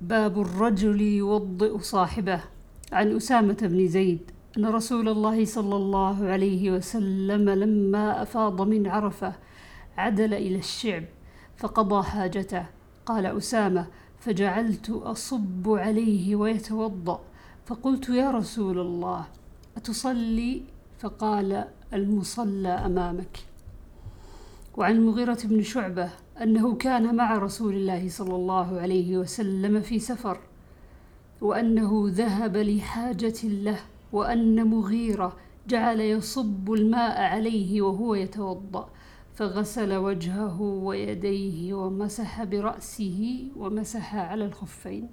باب الرجل يوضئ صاحبه. عن أسامة بن زيد. أن رسول الله صلى الله عليه وسلم لما أفاض من عرفة عدل إلى الشعب فقضى حاجته. قال أسامة فجعلت أصب عليه ويتوضأ. فقلت يا رسول الله أتصلي؟ فقال المصلى أمامك. وعن المغيرة بن شعبة أنه كان مع رسول الله صلى الله عليه وسلم في سفر وأنه ذهب لحاجة له وأن مغيرة جعل يصب الماء عليه وهو يتوضأ فغسل وجهه ويديه ومسح برأسه ومسح على الخفين.